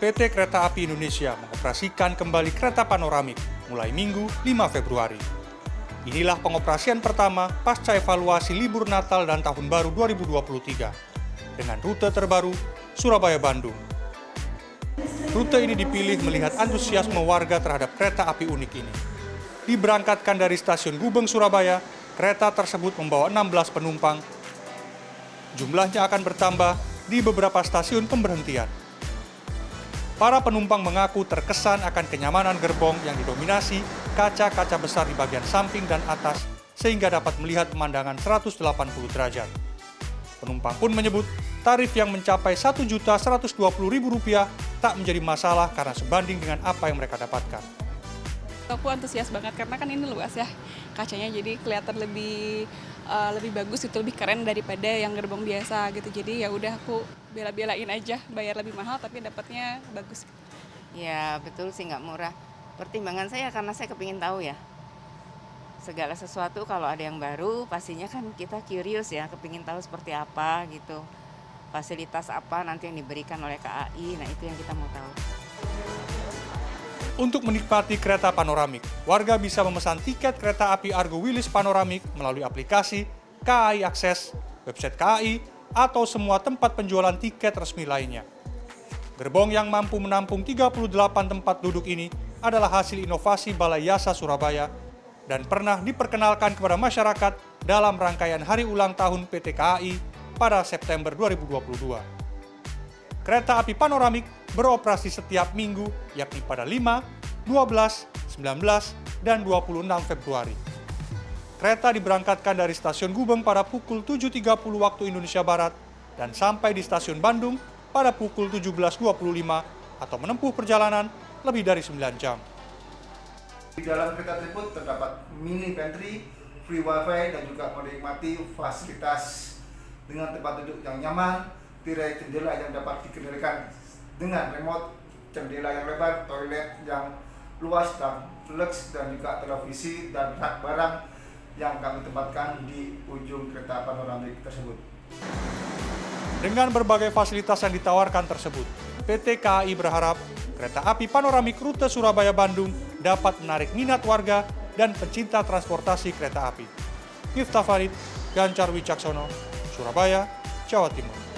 PT Kereta Api Indonesia mengoperasikan kembali kereta panoramik mulai Minggu 5 Februari. Inilah pengoperasian pertama pasca evaluasi libur Natal dan Tahun Baru 2023 dengan rute terbaru Surabaya-Bandung. Rute ini dipilih melihat antusiasme warga terhadap kereta api unik ini. Diberangkatkan dari stasiun Gubeng, Surabaya, kereta tersebut membawa 16 penumpang. Jumlahnya akan bertambah di beberapa stasiun pemberhentian. Para penumpang mengaku terkesan akan kenyamanan gerbong yang didominasi kaca-kaca besar di bagian samping dan atas sehingga dapat melihat pemandangan 180 derajat. Penumpang pun menyebut tarif yang mencapai Rp1.120.000 tak menjadi masalah karena sebanding dengan apa yang mereka dapatkan. Aku antusias banget karena kan ini luas ya kacanya jadi kelihatan lebih uh, lebih bagus itu lebih keren daripada yang gerbong biasa gitu. Jadi ya udah aku bela-belain aja bayar lebih mahal tapi dapatnya bagus. Ya betul sih nggak murah. Pertimbangan saya karena saya kepingin tahu ya segala sesuatu kalau ada yang baru pastinya kan kita curious ya kepingin tahu seperti apa gitu. Fasilitas apa nanti yang diberikan oleh KAI nah itu yang kita mau tahu untuk menikmati kereta panoramik, warga bisa memesan tiket kereta api Argo Wilis Panoramik melalui aplikasi KAI Akses, website KAI, atau semua tempat penjualan tiket resmi lainnya. Gerbong yang mampu menampung 38 tempat duduk ini adalah hasil inovasi Balai Yasa Surabaya dan pernah diperkenalkan kepada masyarakat dalam rangkaian hari ulang tahun PT KAI pada September 2022. Kereta api panoramik beroperasi setiap minggu yakni pada 5, 12, 19, dan 26 Februari. Kereta diberangkatkan dari stasiun Gubeng pada pukul 7.30 waktu Indonesia Barat dan sampai di stasiun Bandung pada pukul 17.25 atau menempuh perjalanan lebih dari 9 jam. Di dalam kereta tersebut terdapat mini pantry, free wifi dan juga menikmati fasilitas dengan tempat duduk yang nyaman, tirai jendela yang dapat dikendalikan dengan remote jendela yang lebar, toilet yang luas dan lux dan juga televisi dan rak barang yang kami tempatkan di ujung kereta panoramik tersebut. Dengan berbagai fasilitas yang ditawarkan tersebut, PT KAI berharap kereta api panoramik rute Surabaya-Bandung dapat menarik minat warga dan pencinta transportasi kereta api. Miftah Farid, Gancar Wicaksono, Surabaya, Jawa Timur.